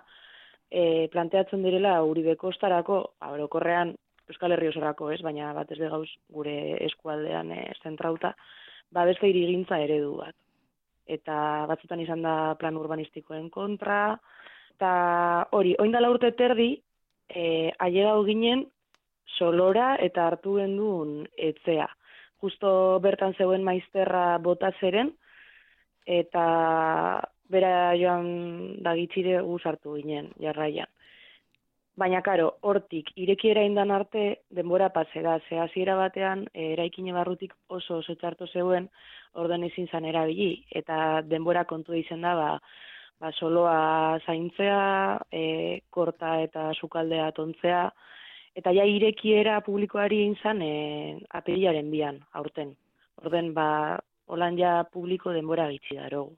e, planteatzen direla uribe kostarako, abrokorrean Euskal Herri osorako ez, baina bat ez gauz gure eskualdean e, zentrauta, ba, beste irigintza eredu bat. Eta batzutan izan da plan urbanistikoen kontra, eta hori, oindala urte terdi, e, aiega ginen solora eta hartu gendun etzea justo bertan zeuen maizterra bota zeren, eta bera joan dagitxire guzartu ginen, jarraian. Baina, karo, hortik, irekiera indan arte, denbora pasera, ze hasiera batean, e, eraikine barrutik oso oso txartu zeuen, orden ezin zan erabili, eta denbora kontu izen da, ba, ba soloa zaintzea, e, korta eta sukaldea tontzea, eta ja irekiera publikoari inzan e, apelilaren bian, aurten. Orden, ba, holan ja publiko denbora gitzi darogu.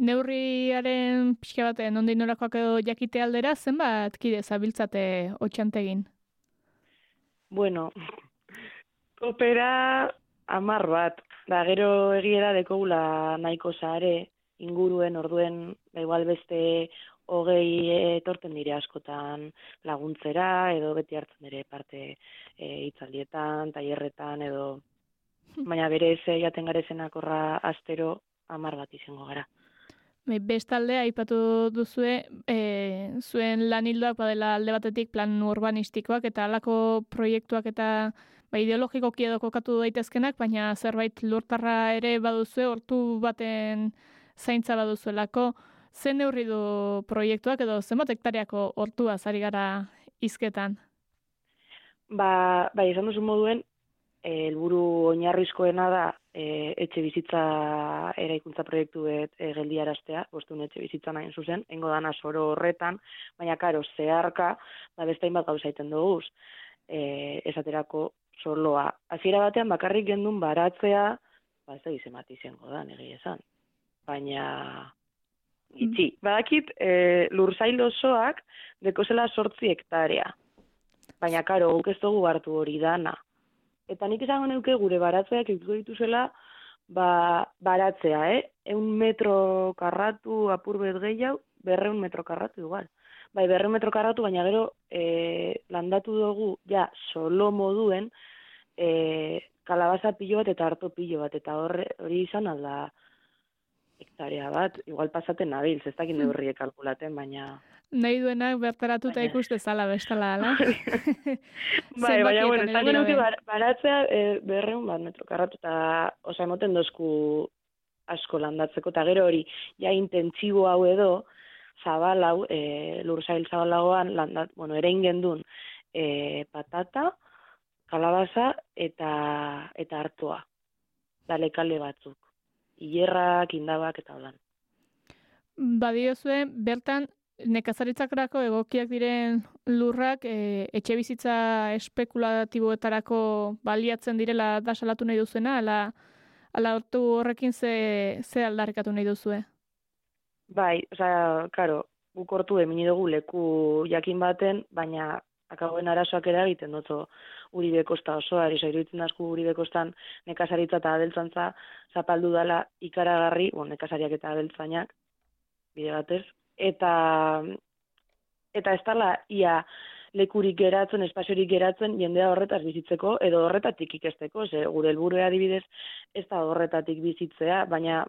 Neurriaren pixka bat, nondi norakoak edo jakite aldera, zenbat kide zabiltzate otxantegin? Bueno, opera amar bat, da gero egiera dekogula nahiko zare, inguruen, orduen, da igual beste hogei etorten dire askotan laguntzera edo beti hartzen dire parte e, itzaldietan, tailerretan edo baina bere ez jaten garezenak horra astero amar bat izango gara. Bai, bestalde, aipatu duzue, e, zuen lan hildoak badela alde batetik plan urbanistikoak eta alako proiektuak eta ba, ideologikoki edo kokatu daitezkenak, baina zerbait lurtarra ere baduzue, hortu baten zaintza baduzuelako, zen neurri du proiektuak edo zenbat hektariako hortua zari gara izketan? Ba, bai, esan duzu moduen, helburu oinarrizkoena da e, etxe bizitza eraikuntza proiektu bet e, geldiaraztea, bostun etxe bizitza nahi zuzen, engo dana soro horretan, baina karo, zeharka, ba, beste bat gauza iten duguz, e, esaterako soloa. Hasiera batean bakarrik gendun baratzea, ba, ez da gizemat izango da, negi esan. Baina, itxi. Badakit, e, lurzail osoak dekozela sortzi hektarea. Baina, karo, guk ez dugu hartu hori dana. Eta nik izango neuke gure baratzeak ikutu dituzela ba, baratzea, eh? Eun metro karratu apur bet gehiago, berreun metro karratu igual. Bai, berreun metro karratu, baina gero e, landatu dugu, ja, solo moduen, e, kalabaza pilo bat eta harto pilo bat, eta hori izan alda, hektarea bat, igual pasaten nabil, ez dakit neurriek kalkulaten, baina... Nahi duenak bertaratuta baina... ikuste zala bestala, ala? bai, baina, bueno, zango nuke baratzea e, berreun bat metro karratu, eta osa emoten dozku asko landatzeko, eta gero hori, ja intentsibo hau edo, zabal hau, e, lurzail zabalagoan, landat, bueno, ere ingendun, e, patata, kalabaza eta eta hartua. Dale kale batzuk hierrak, indabak eta holan. Badiozue, bertan, nekazaritzakrako egokiak diren lurrak e, etxe bizitza espekulatiboetarako baliatzen direla da salatu nahi duzena, ala, ala hortu horrekin ze, ze aldarrikatu nahi duzue? Bai, oza, karo, guk hortu emini dugu leku jakin baten, baina akaboen arazoak eragiten dutzo uribe kosta osoa, erizo iruditzen dazku uribe kostan nekazaritza eta abeltzantza zapaldu dela ikaragarri, bon, nekazariak eta abeltzainak, bide batez, eta eta ez dala ia lekurik geratzen, espaziorik geratzen, jendea horretaz bizitzeko, edo horretatik ikesteko, ze gure helburua adibidez, ez da horretatik bizitzea, baina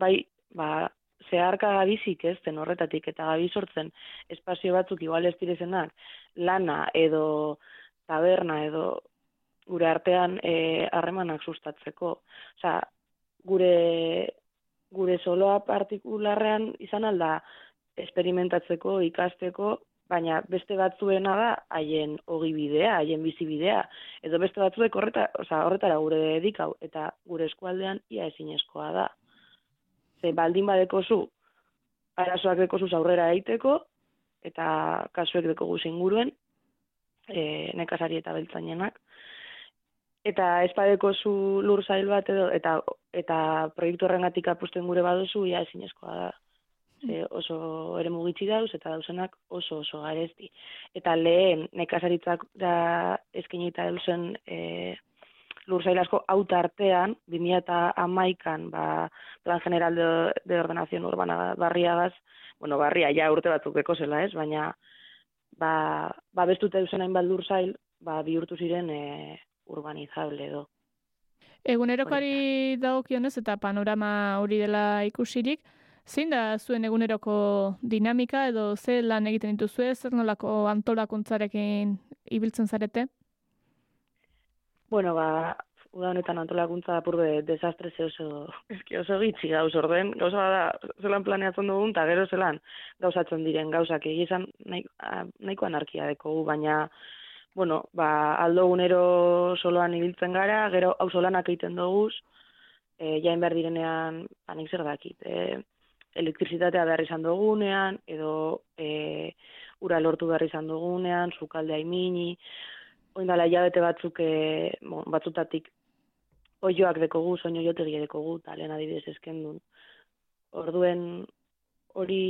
bai, ba, zeharka gabizik ez den horretatik eta gabi sortzen espazio batzuk igual ez direzenak lana edo taberna edo gure artean eh, harremanak sustatzeko. Osea, gure gure soloa partikularrean izan alda esperimentatzeko, ikasteko, baina beste batzuena da haien ogibidea, haien bizibidea, edo beste batzuek horreta, oza, horretara gure dedikau, eta gure eskualdean ia ezinezkoa da. Ze baldin badeko zu, arazoak deko zu aurrera egiteko, eta kasuek deko guz inguruen, e, nekazari eta beltzainenak, eta espadeko zu lur zail bat edo, eta, eta proiektu horrengatik apusten gure baduzu, ia ezinezkoa da. Ze oso ere mugitzi dauz, eta dauzenak oso oso garezti. Eta lehen, nekazaritzak da eskinita dauzen e, lur zail asko auta artean, 2000 eta amaikan, ba, plan general de, de ordenazion urbana barriagaz, bueno, barria ja urte batzuk beko zela ez, baina ba, ba bestute dauzen hain lur zail, ba, bihurtu ziren e, urbanizable edo. Egunerokari dagokionez eta panorama hori dela ikusirik, zein da zuen eguneroko dinamika edo ze lan egiten dituzue, zer nolako antolakuntzarekin ibiltzen zarete? Bueno, ba, uda honetan antolakuntza apur de desastre ze oso, eski oso gitzi gauz orden, gauza da, zelan planeatzen dugun, eta gero zelan gauzatzen diren gauzak egizan nahiko anarkia dekogu, baina bueno, ba, aldo gunero soloan ibiltzen gara, gero hau solanak egiten duguz, e, jain behar direnean, anik ba, zer dakit, e, elektrizitatea behar izan dugunean, edo e, ura lortu behar izan dugunean, zukaldea imini, oindala jabete batzuk, e, bon, batzutatik, oioak dekogu, soño jotegi dekogu, talen adibidez esken duen. Orduen, hori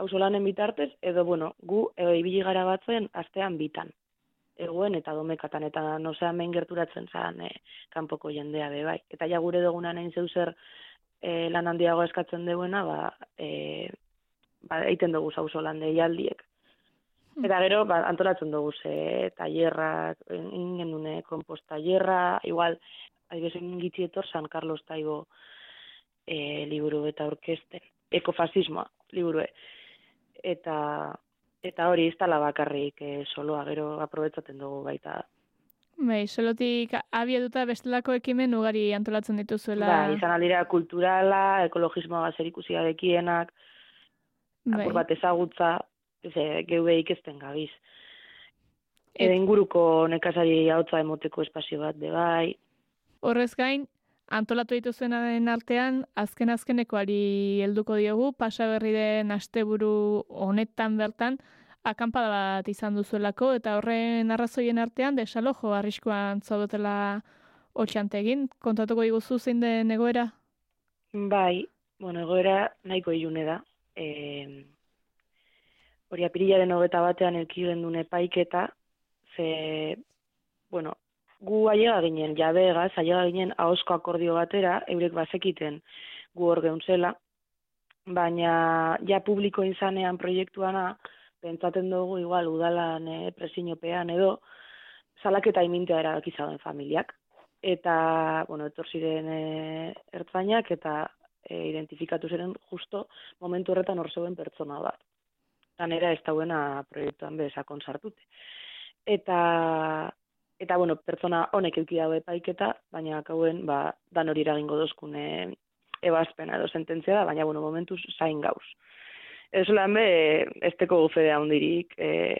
hausolanen bitartez, edo, bueno, gu, edo ibili gara batzen, astean bitan egoen eta domekatan eta no sea hemen gerturatzen zan e, kanpoko jendea be bai. Eta ja gure duguna nain zeu zer e, lan handiago eskatzen duena, ba eh ba egiten dugu sauso lan deialdiek. Hmm. Eta gero ba, antolatzen dugu ze tailerrak ingen une kompost tailerra, igual aibezen gitzi etor San Carlos Taibo eh liburu eta orkesten ekofasismoa liburu eta eta hori ez tala bakarrik e, soloa gero aprobetzaten dugu baita. Bai, solotik abieduta bestelako ekimen ugari antolatzen dituzuela. Ba, izan aldira kulturala, ekologismoa zer dekienak, bai. apur bat ezagutza, ze, geube ikesten gabiz. Edo inguruko nekazari hautza emoteko espazio bat, de bai. Horrez gain, antolatu dituzuenaren artean, azken azkenekoari helduko diogu, pasa berri den asteburu honetan bertan, akampada bat izan duzuelako, eta horren arrazoien artean, desalojo arriskoan zaudotela otxantegin, kontatuko iguzu zein den egoera? Bai, bueno, egoera nahiko ilune da. E, hori apirilaren hogeta batean elkiren dune paiketa, ze, bueno, gu aiega ginen jabegaz, aiega ginen ahosko akordio batera, eurek bazekiten gu hor geuntzela, baina ja publiko izanean proiektuana, pentsaten dugu igual udalan e, presinopean edo, salaketa imintea erabaki familiak. Eta, bueno, etor ziren e, ertzainak eta e, identifikatu ziren justo momentu horretan hor zeuen pertsona bat. Tanera ez dauena proiektuan bezakon sartute. Eta, eta bueno, pertsona honek euki dago epaiketa, baina kauen, ba, dan hori eragingo dozkune ebazpena edo sententzia da, baina, bueno, momentuz zain gauz. Ez lan be, ez teko gufedea hondirik, e,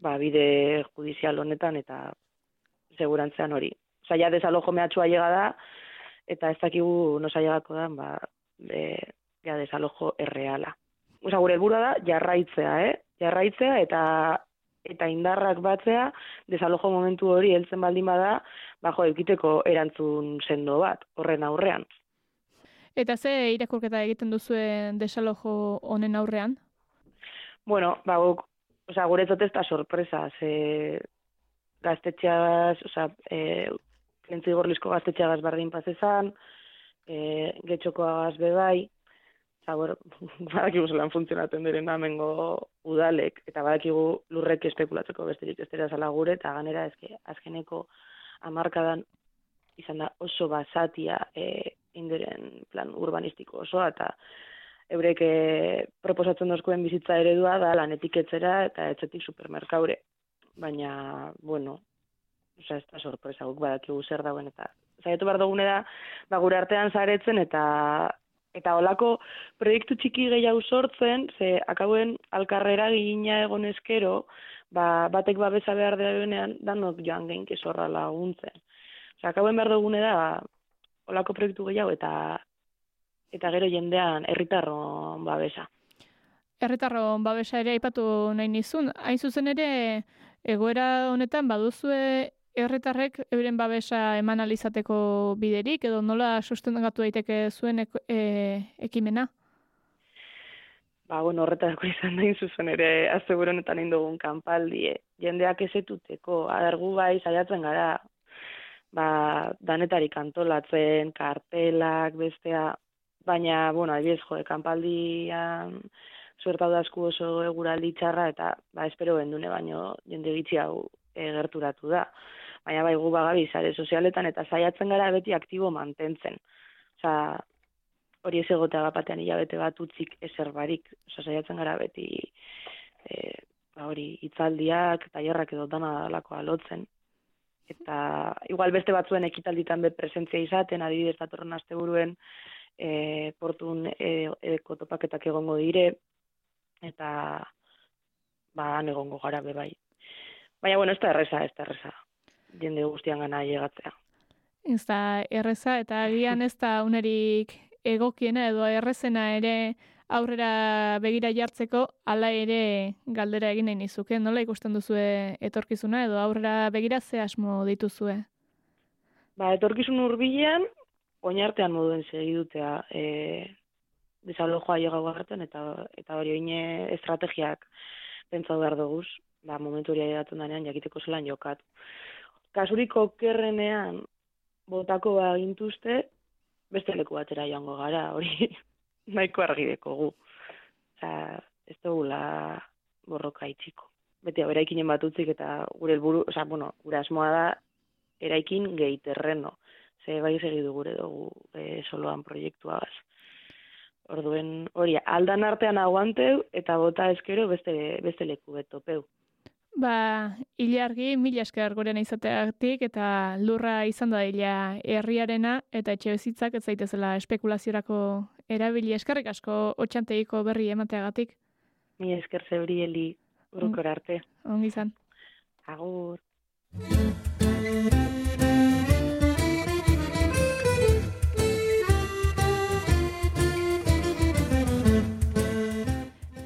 ba, bide judizial honetan eta segurantzean hori. Osa, ja, desalojo mehatxua llega da, eta ez dakigu nosa llegako da, ba, e, ja, desalojo erreala. Osa, gure helburua da, jarraitzea, eh? Jarraitzea eta eta indarrak batzea, desalojo momentu hori heltzen baldin bada, bajo eukiteko erantzun sendo bat, horren aurrean. Eta ze irakurketa egiten duzuen desalojo honen aurrean? Bueno, ba, guk, oza, gure ez da sorpresa, ze gaztetxeagaz, oza, e, gorlizko gaztetxeagaz bardin pazezan, e, getxokoagaz bebai, eta ber, badakigu zelan funtzionatzen diren namengo udalek, eta badakigu lurrek espekulatzeko besterik ez dira zala gure, eta ganera ezke, azkeneko amarkadan izan da oso basatia e, indiren plan urbanistiko osoa, eta eurek eh, proposatzen dozkoen bizitza eredua da lanetik etzera eta etzetik supermerkaure. Baina, bueno, oza, ez da sorpresa guk badakigu zer dauen eta zaitu behar dugune da, ba, gure artean zaretzen eta eta olako proiektu txiki gehiago sortzen, ze akauen alkarrera gina egon eskero, ba, batek babesa behar denean, danok joan gein kesorra laguntzen. Osa, akauen behar dugune da, olako proiektu gehiago eta eta gero jendean herritarron babesa. Herritarron babesa ere aipatu nahi nizun. Hain zuzen ere, egoera honetan baduzue herritarrek euren babesa eman alizateko biderik, edo nola sustengatu daiteke zuen e, ekimena? Ba, bueno, horretarako izan da zuzen ere azeguro honetan indogun kanpaldi, jendeak ezetuteko, adargu bai saiatzen gara, ba, danetarik antolatzen, kartelak, bestea, baina, bueno, adibidez, jo, kanpaldian suertau dasku oso eguraldi txarra, eta, ba, espero bendune, baino jende gitzi hau egerturatu da baina bai gu bagabi sare sozialetan eta saiatzen gara beti aktibo mantentzen. Osa, hori ez egotea bapatean hilabete bat utzik ezer barik, osa, saiatzen gara beti e, ba, hori hitzaldiak, tailerrak edo dana dalako alotzen. Eta igual beste batzuen ekitalditan be presentzia izaten, adibidez datorren asteburuen e, portun e, e, kotopaketak egongo dire, eta ba, egongo gara be bai. Baina, bueno, ez da erreza, ez da erreza jende guztian gana llegatzea. Ez da erreza eta agian ez da unerik egokiena edo errezena ere aurrera begira jartzeko ala ere galdera egin nahi nizuke. Nola ikusten duzue etorkizuna edo aurrera begira ze asmo dituzue? Ba, etorkizun hurbilean oinartean moduen segidutea e, desalojoa joga garten eta eta hori oine estrategiak pentsatu behar dugu, ba, momentu hori denean jakiteko zelan jokatu kasuriko kerrenean botako ba gintuzte, beste leku batera joango gara, hori nahiko argi gu. Osa, ez dugula borroka itxiko. Beti hau eraikinen bat utzik eta gure helburu, osa, bueno, gure asmoa da eraikin gehi terreno. Ze bai segidu gure dugu e, soloan proiektua gaz. Orduen, hori, aldan artean aguanteu eta bota eskero beste, beste leku betopeu. Ba, ilargi, mila esker gurean izateatik eta lurra izan da ila herriarena eta etxe bezitzak ez zaitezela espekulaziorako erabili eskerrik asko otxanteiko berri emateagatik. Mila esker zeuri heli urukor arte. Ongi izan. Agur.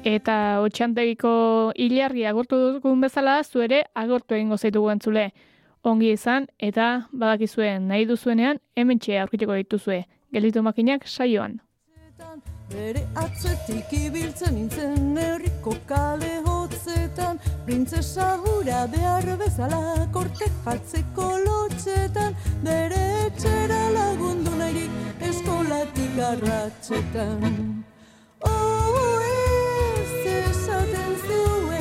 Eta otxantegiko hilarri agortu dugun bezala, zu ere agortu egingo zaitu entzule. Ongi izan, eta badakizuen nahi duzuenean, hemen txea aurkiteko dituzue. Gelitu makinak saioan. Bere atzetik ibiltzen nintzen herriko kale hotzetan Printzesa hura behar bezala korte jatzeko lotxetan Bere etxera lagundu nahi eskolatik arratxetan Oh, You.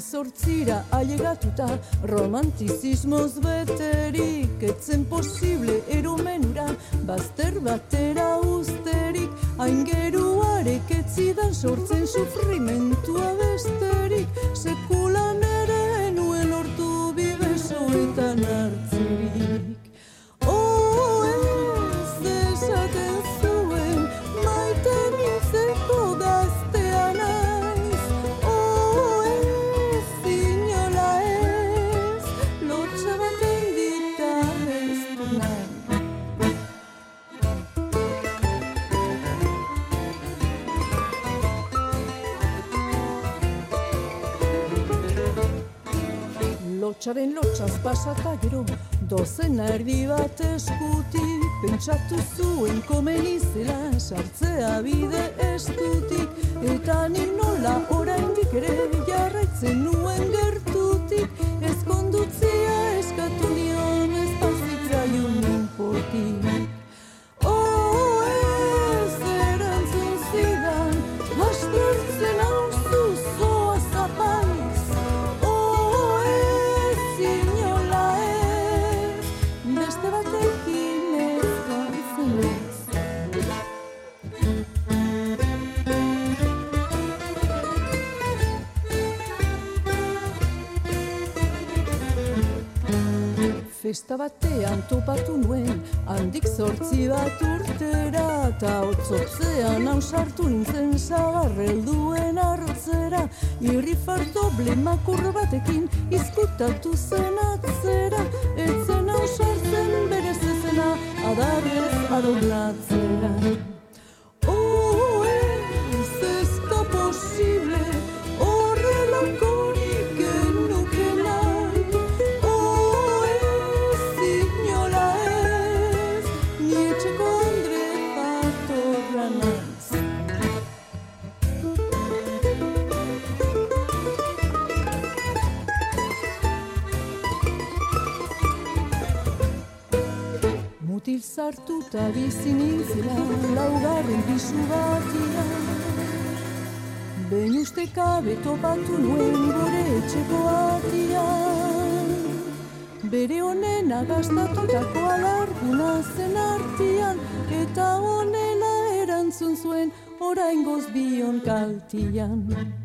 Zortzira ailegatuta romantizismoz beterik Etzen posible erumenura bazter batera usterik Aingeruarek etzidan sortzen sufrimentua besterik. Sekulan ere nuen ortu bibesoetan hartzerik pasata gero dozen erdi bat eskutik pentsatu zuen komen izela sartzea bide estutik eta ni nola oraindik ere jarraitzen nuen gero eta otzotzean hau sartu nintzen zagarrelduen arrotzera, irri farto blemakur batekin izkutatu zen atzera, etzen hau sartzen bere zezena, adarrez adoblatzera. Zartuta bizi nintzela laugarren pisu batian. Behin uste kabe topatu nuen gure etxeko atian. Bere honen agastatutako alarguna zen artian, eta honela erantzun zuen orain bion kaltian.